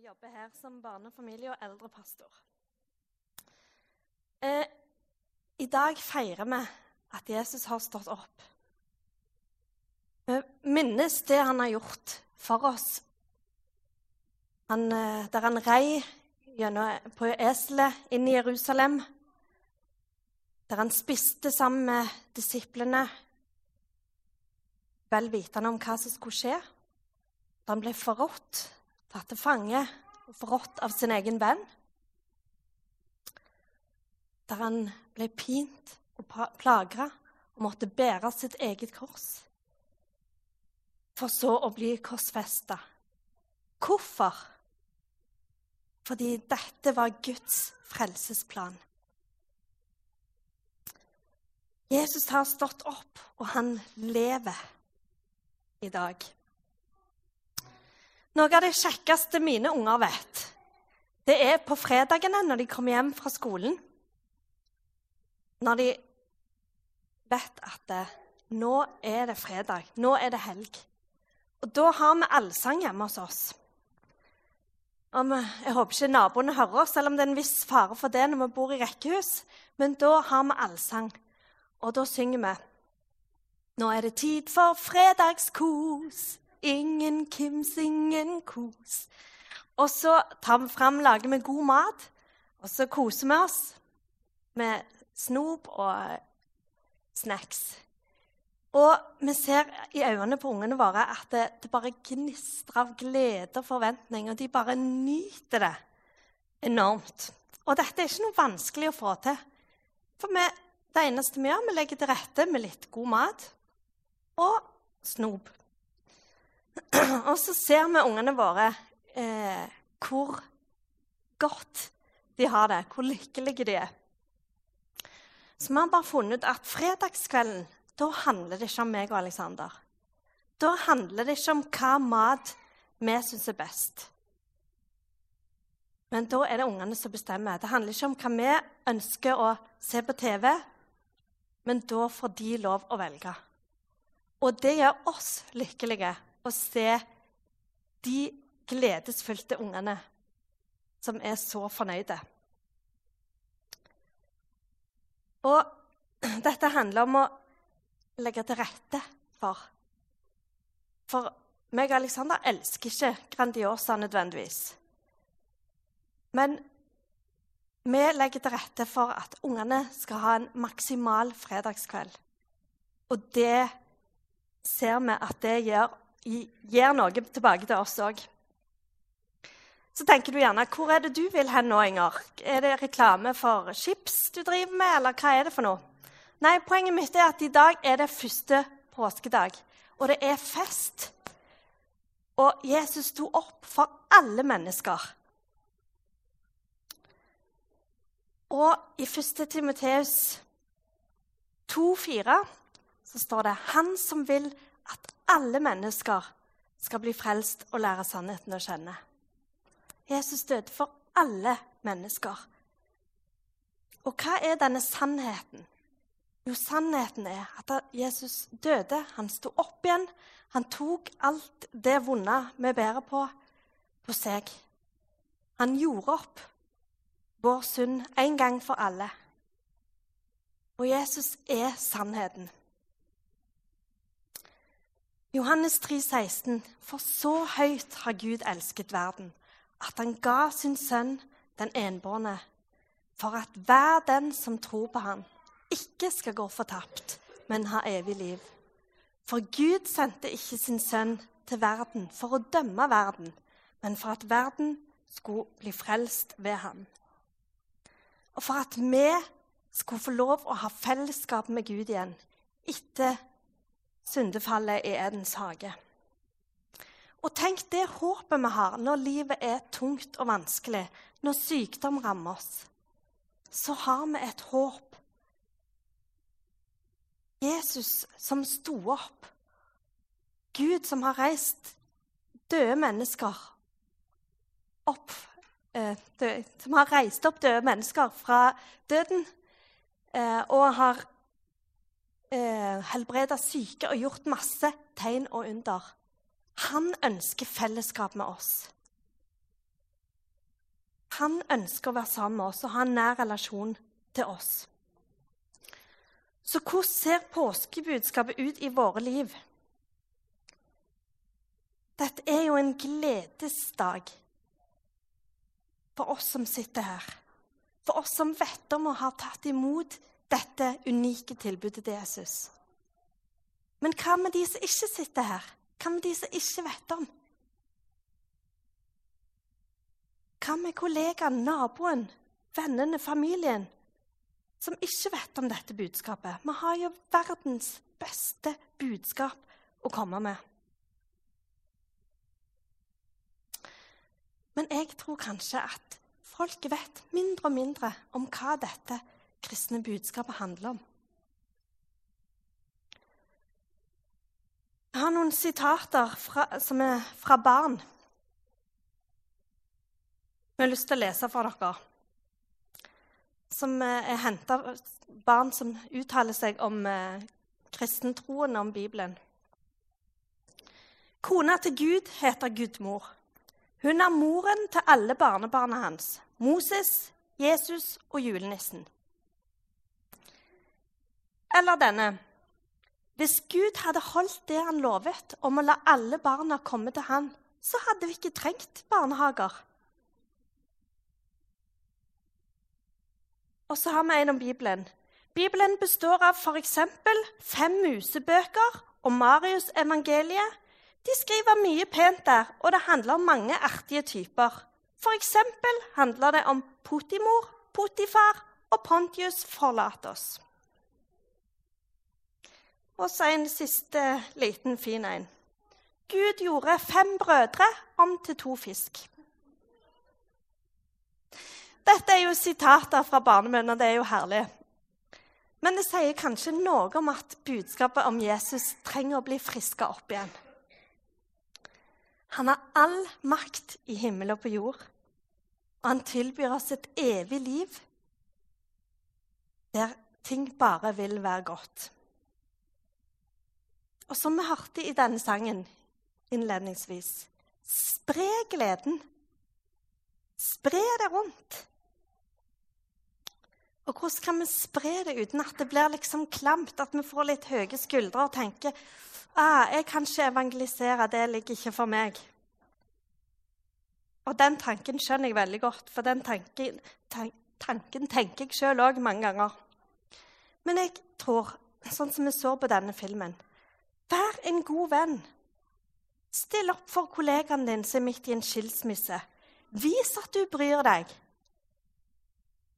og jobber her som barne-, familie- og eldrepastor. Eh, I dag feirer vi at Jesus har stått opp. Vi minnes det han har gjort for oss. Han, eh, der han rei gjennom, på eselet inn i Jerusalem. Der han spiste sammen med disiplene, vel vitende om hva som skulle skje. Da han ble forrådt, tatt til fange og forrådt av sin egen venn. Der han ble pint og plagra og måtte bære sitt eget kors. For så å bli korsfesta. Hvorfor? Fordi dette var Guds frelsesplan. Jesus har stått opp, og han lever i dag. Noe av det kjekkeste mine unger vet, det er på fredagene når de kommer hjem fra skolen. Når de vet at det, nå er det fredag, nå er det helg. Og da har vi allsang hjemme hos oss. Om, jeg håper ikke naboene hører oss, selv om det er en viss fare for det når vi bor i rekkehus. Men da har vi allsang, og da synger vi Nå er det tid for fredagskos. Ingen Kims, ingen kos. Og så tar vi fram, lager vi god mat, og så koser vi oss med snop og snacks. Og vi ser i øynene på ungene våre at det, det bare gnistrer av glede og forventning, og de bare nyter det enormt. Og dette er ikke noe vanskelig å få til. For vi, det eneste vi gjør, vi legger til rette med litt god mat og snop. Og så ser vi ungene våre eh, hvor godt de har det, hvor lykkelige de er. Så vi har bare funnet ut at fredagskvelden, da handler det ikke om meg og Aleksander. Da handler det ikke om hva mat vi syns er best. Men da er det ungene som bestemmer. Det handler ikke om hva vi ønsker å se på TV, men da får de lov å velge. Og det gjør oss lykkelige å se de gledesfylte ungene som er så fornøyde. Og dette handler om å legge til rette for. For meg og Alexander elsker ikke Grandiosa nødvendigvis. Men vi legger til rette for at ungene skal ha en maksimal fredagskveld. Og det ser vi at det gjør, gir noe tilbake til oss òg. Så tenker du gjerne hvor er det du vil hen nå, Inger? Er det reklame for chips du driver med, eller hva er det for noe? Nei, poenget mitt er at i dag er det første påskedag, og det er fest. Og Jesus sto opp for alle mennesker. Og i 1. Timoteus 2,4 så står det Han som vil at alle mennesker skal bli frelst og lære sannheten å kjenne. Jesus døde for alle mennesker. Og hva er denne sannheten? Jo, sannheten er at Jesus døde. Han sto opp igjen. Han tok alt det vonde vi bærer på, på seg. Han gjorde opp vår synd en gang for alle. Og Jesus er sannheten. Johannes 3, 16, For så høyt har Gud elsket verden, at han ga sin sønn den enbårne, for at hver den som tror på ham, ikke skal gå fortapt, men ha evig liv. For Gud sendte ikke sin sønn til verden for å dømme verden, men for at verden skulle bli frelst ved ham. Og for at vi skulle få lov å ha fellesskap med Gud igjen etter syndefallet i Edens hage. Og tenk det håpet vi har når livet er tungt og vanskelig, når sykdom rammer oss. Så har vi et håp. Jesus som sto opp. Gud som har reist døde mennesker opp eh, døde, Som har reist opp døde mennesker fra døden eh, og har eh, helbreda syke og gjort masse tegn og under. Han ønsker fellesskap med oss. han ønsker å være sammen med oss og ha en nær relasjon til oss. Så hvordan ser påskebudskapet ut i våre liv? Dette er jo en gledesdag for oss som sitter her. For oss som vet om å ha tatt imot dette unike tilbudet til Jesus. Men hva med de som ikke sitter her? Hva med de som ikke vet om? Hva med kollegaen, naboen, vennene, familien som ikke vet om dette budskapet? Vi har jo verdens beste budskap å komme med. Men jeg tror kanskje at folk vet mindre og mindre om hva dette kristne budskapet handler om. Jeg har noen sitater fra, som er fra barn. Jeg har lyst til å lese for dere. Som er henta barn som uttaler seg om eh, kristentroen om Bibelen. Kona til Gud heter Gudmor. Hun er moren til alle barnebarna hans. Moses, Jesus og julenissen. Eller denne. Hvis Gud hadde holdt det han lovet om å la alle barna komme til han, så hadde vi ikke trengt barnehager. Og så har vi en om Bibelen. Bibelen består av f.eks. fem musebøker og Marius-evangeliet. De skriver mye pent der, og det handler om mange artige typer. F.eks. handler det om Potimor, Potifar og Pontius forlater oss. Og så en siste liten fin en. Gud gjorde fem brødre om til to fisk. Dette er jo sitater fra barnemønner. Det er jo herlig. Men det sier kanskje noe om at budskapet om Jesus trenger å bli friska opp igjen. Han har all makt i himmel og på jord, og han tilbyr oss et evig liv der ting bare vil være godt. Og som vi hørte i denne sangen innledningsvis spre gleden. Spre det rundt. Og hvordan kan vi spre det uten at det blir liksom klamt, at vi får litt høye skuldre og tenker ah, jeg kan ikke evangelisere, det ligger ikke for meg. Og den tanken skjønner jeg veldig godt, for den tanken, tanken tenker jeg sjøl òg mange ganger. Men jeg tror, sånn som vi så på denne filmen Vær en god venn. Still opp for kollegaen din som er midt i en skilsmisse. Vis at du bryr deg.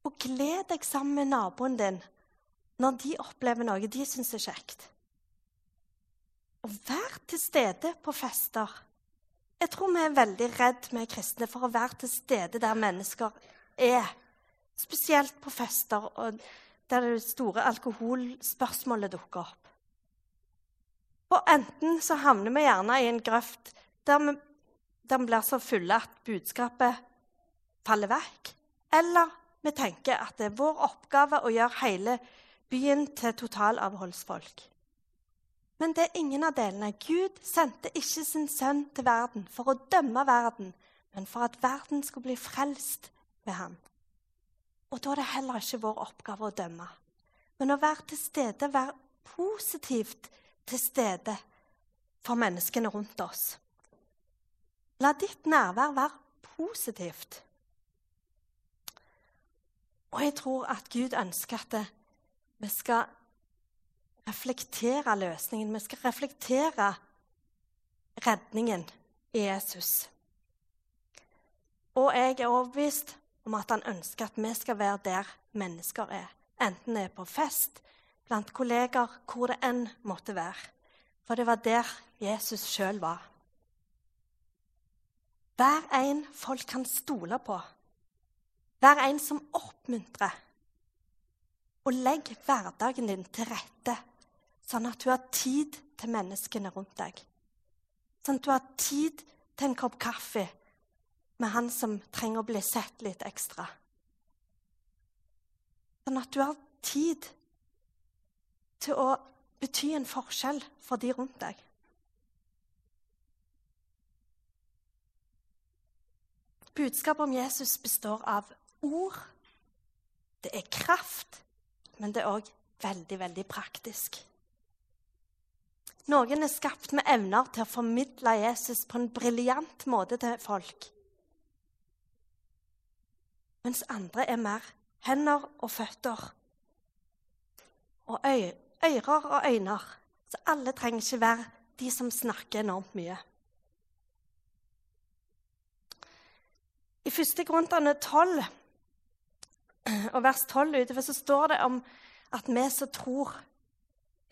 Og gled deg sammen med naboen din når de opplever noe de syns er kjekt. Og vær til stede på fester. Jeg tror vi er veldig redd, vi kristne, for å være til stede der mennesker er. Spesielt på fester og der det store alkoholspørsmålet dukker opp. Og enten så havner vi gjerne i en grøft der vi, der vi blir så fulle at budskapet faller vekk. Eller vi tenker at det er vår oppgave å gjøre hele byen til totalavholdsfolk. Men det er ingen av delene. Gud sendte ikke sin sønn til verden for å dømme verden, men for at verden skulle bli frelst ved ham. Og da er det heller ikke vår oppgave å dømme, men å være til stede, være positivt til stede for menneskene rundt oss. La ditt nærvær være positivt. Og jeg tror at Gud ønsker at vi skal reflektere løsningen. Vi skal reflektere redningen i Jesus. Og jeg er overbevist om at han ønsker at vi skal være der mennesker er. Enten det er på fest, blant kolleger, hvor det enn måtte være. For det var der Jesus sjøl var. Vær en folk kan stole på. Vær en som oppmuntrer. Og legg hverdagen din til rette, sånn at du har tid til menneskene rundt deg. Sånn at du har tid til en kopp kaffe med han som trenger å bli sett litt ekstra. Sånn at du har tid til å bety en forskjell for de rundt deg. Budskapet om Jesus består av ord. Det er kraft, men det er òg veldig, veldig praktisk. Noen er skapt med evner til å formidle Jesus på en briljant måte til folk. Mens andre er mer hender og føtter. Og ører og øyne. Så alle trenger ikke være de som snakker enormt mye. I første Korinterne 12 og vers 12 utover så står det om at vi som tror,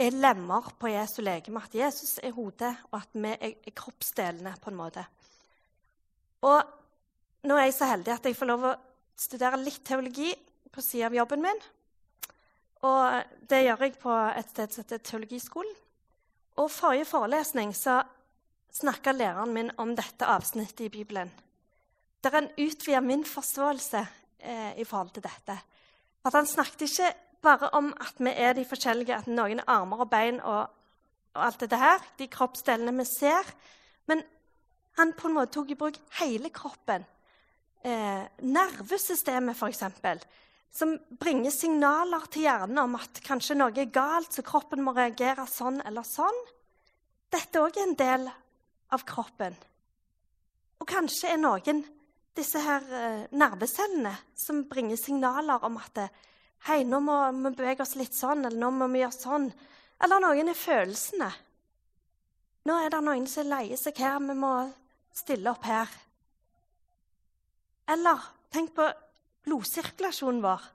er lemmer på Jesu legeme. At Jesus er hodet, og at vi er kroppsdelene, på en måte. Og nå er jeg så heldig at jeg får lov å studere litt teologi på siden av jobben min. Og det gjør jeg på et sted som heter Teologiskolen. Og forrige forelesning så snakka læreren min om dette avsnittet i Bibelen der han utvida min forståelse eh, i forhold til dette. At han snakket ikke bare om at vi er de forskjellige, at noen er armer og bein og, og alt dette her, de kroppsdelene vi ser. Men han på en måte tok i bruk hele kroppen. Eh, nervesystemet, f.eks., som bringer signaler til hjernen om at kanskje noe er galt, så kroppen må reagere sånn eller sånn. Dette er òg en del av kroppen. Og kanskje er noen disse her eh, nervecellene som bringer signaler om at Hei, nå må vi bevege oss litt sånn, eller nå må vi gjøre sånn. Eller noen er følelsene. Nå er det noen som leier seg her, vi må stille opp her. Eller tenk på blodsirkulasjonen vår.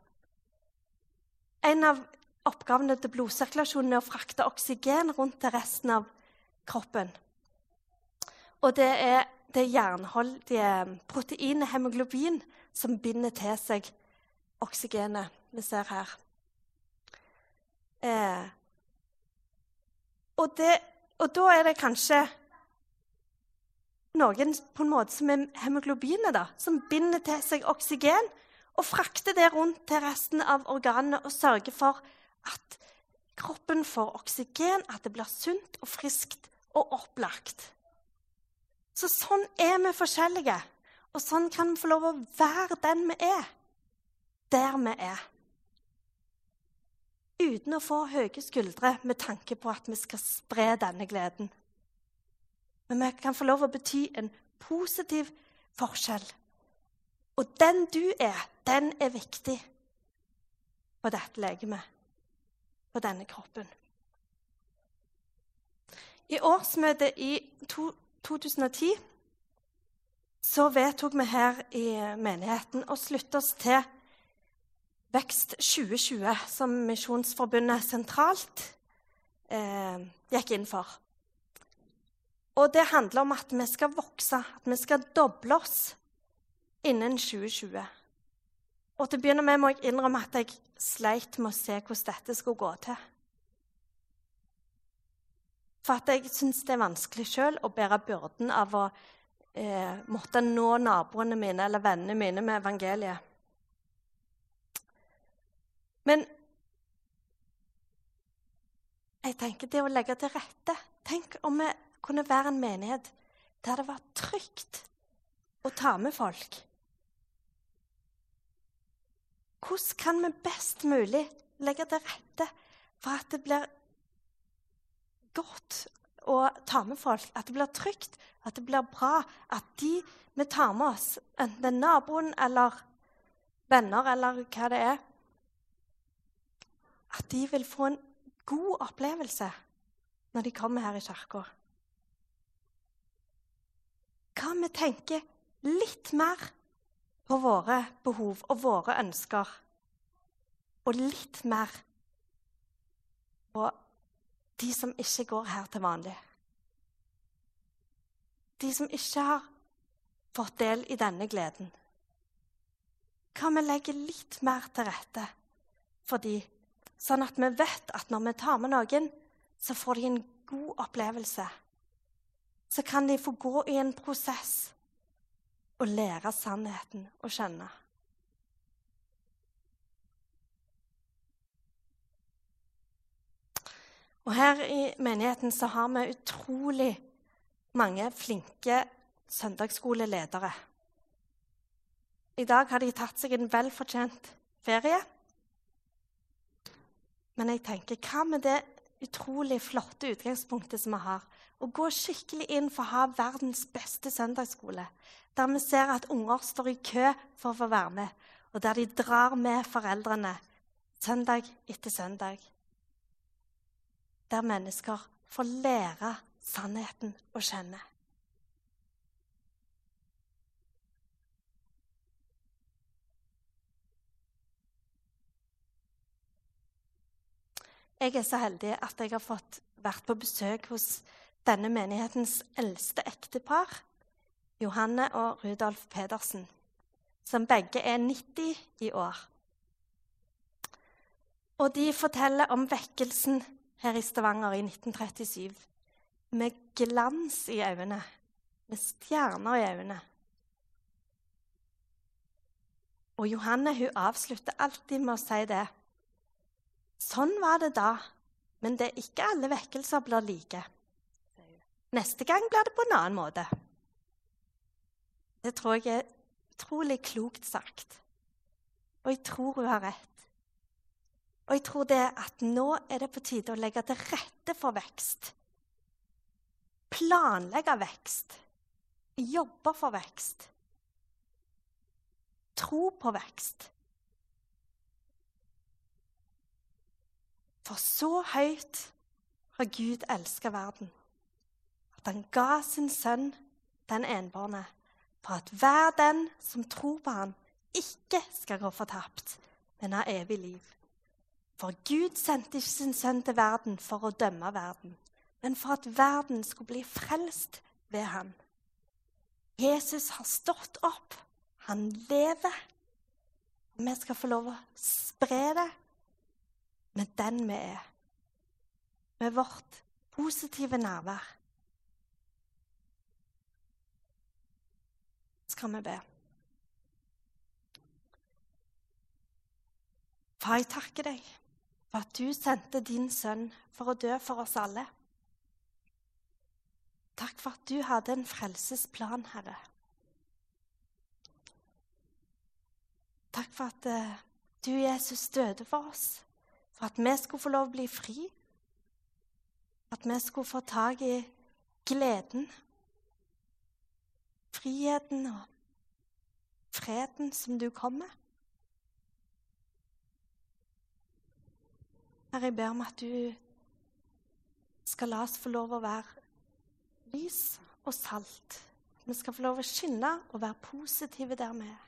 En av oppgavene til blodsirkulasjonen er å frakte oksygen rundt til resten av kroppen. Og det er det jernholdige proteinet hemoglobin som binder til seg oksygenet vi ser her. Eh, og, det, og, da er det kanskje noen på en måte som er hemoglobinet, da, som binder til seg oksygen og frakter det rundt til resten av organene og sørger for at kroppen får oksygen, at det blir sunt og friskt og opplagt. Så sånn er vi forskjellige. Og sånn kan vi få lov å være den vi er, der vi er. Uten å få høye skuldre med tanke på at vi skal spre denne gleden. Men vi kan få lov å bety en positiv forskjell. Og den du er, den er viktig på dette legemet, på denne kroppen. I årsmøtet i 2010 så vedtok vi her i menigheten å slutte oss til Vekst 2020, som Misjonsforbundet sentralt eh, gikk inn for. Og det handler om at vi skal vokse, at vi skal doble oss innen 2020. Og til å begynne med må jeg innrømme at jeg sleit med å se hvordan dette skulle gå til. For at jeg syns det er vanskelig sjøl å bære byrden av å eh, måtte nå naboene mine eller vennene mine med evangeliet. Men jeg tenker det å legge til rette Tenk om vi kunne være en menighet der det var trygt å ta med folk. Hvordan kan vi best mulig legge til rette for at det blir godt å ta med folk, at det blir trygt, at det blir bra, at de vi tar med oss, enten det er naboen eller venner eller hva det er, at de vil få en god opplevelse når de kommer her i kirka. Hva om vi tenker litt mer på våre behov og våre ønsker, og litt mer på de som ikke går her til vanlig? De som ikke har fått del i denne gleden. Hva om vi legger litt mer til rette for de Sånn at vi vet at når vi tar med noen, så får de en god opplevelse. Så kan de få gå i en prosess og lære sannheten å kjenne. Og Her i menigheten så har vi utrolig mange flinke søndagsskoleledere. I dag har de tatt seg en velfortjent ferie. Men jeg tenker, hva med det utrolig flotte utgangspunktet som vi har? Å gå skikkelig inn for å ha verdens beste søndagsskole. Der vi ser at unger står i kø for å få være med, og der de drar med foreldrene søndag etter søndag. Der mennesker får lære sannheten å kjenne. Jeg er så heldig at jeg har fått vært på besøk hos denne menighetens eldste ektepar, Johanne og Rudolf Pedersen, som begge er 90 i år. Og de forteller om vekkelsen her i Stavanger i 1937 med glans i øynene, med stjerner i øynene. Og Johanne hun avslutter alltid med å si det. Sånn var det da, men det er ikke alle vekkelser blir like. Neste gang blir det på en annen måte. Det tror jeg er utrolig klokt sagt. Og jeg tror hun har rett. Og jeg tror det at nå er det på tide å legge til rette for vekst. Planlegge vekst. Jobbe for vekst. Tro på vekst. For så høyt har Gud elska verden, at han ga sin sønn, den enbårne, for at hver den som tror på ham, ikke skal gå fortapt, men ha evig liv. For Gud sendte ikke sin sønn til verden for å dømme verden, men for at verden skulle bli frelst ved ham. Jesus har stått opp. Han lever. Vi skal få lov å spre det med den vi er. Med vårt positive nærvær. Skal vi be. Far, jeg takker deg for at du sendte din sønn for å dø for oss alle. Takk for at du hadde en frelsesplan, Herre. Takk for at uh, du, Jesus, døde for oss for at vi skulle få lov å bli fri. At vi skulle få tak i gleden, friheten og freden som du kom med. Herre, jeg ber om at du skal la oss få lov å være lys og salt. Vi skal få lov å skinne og være positive der vi er.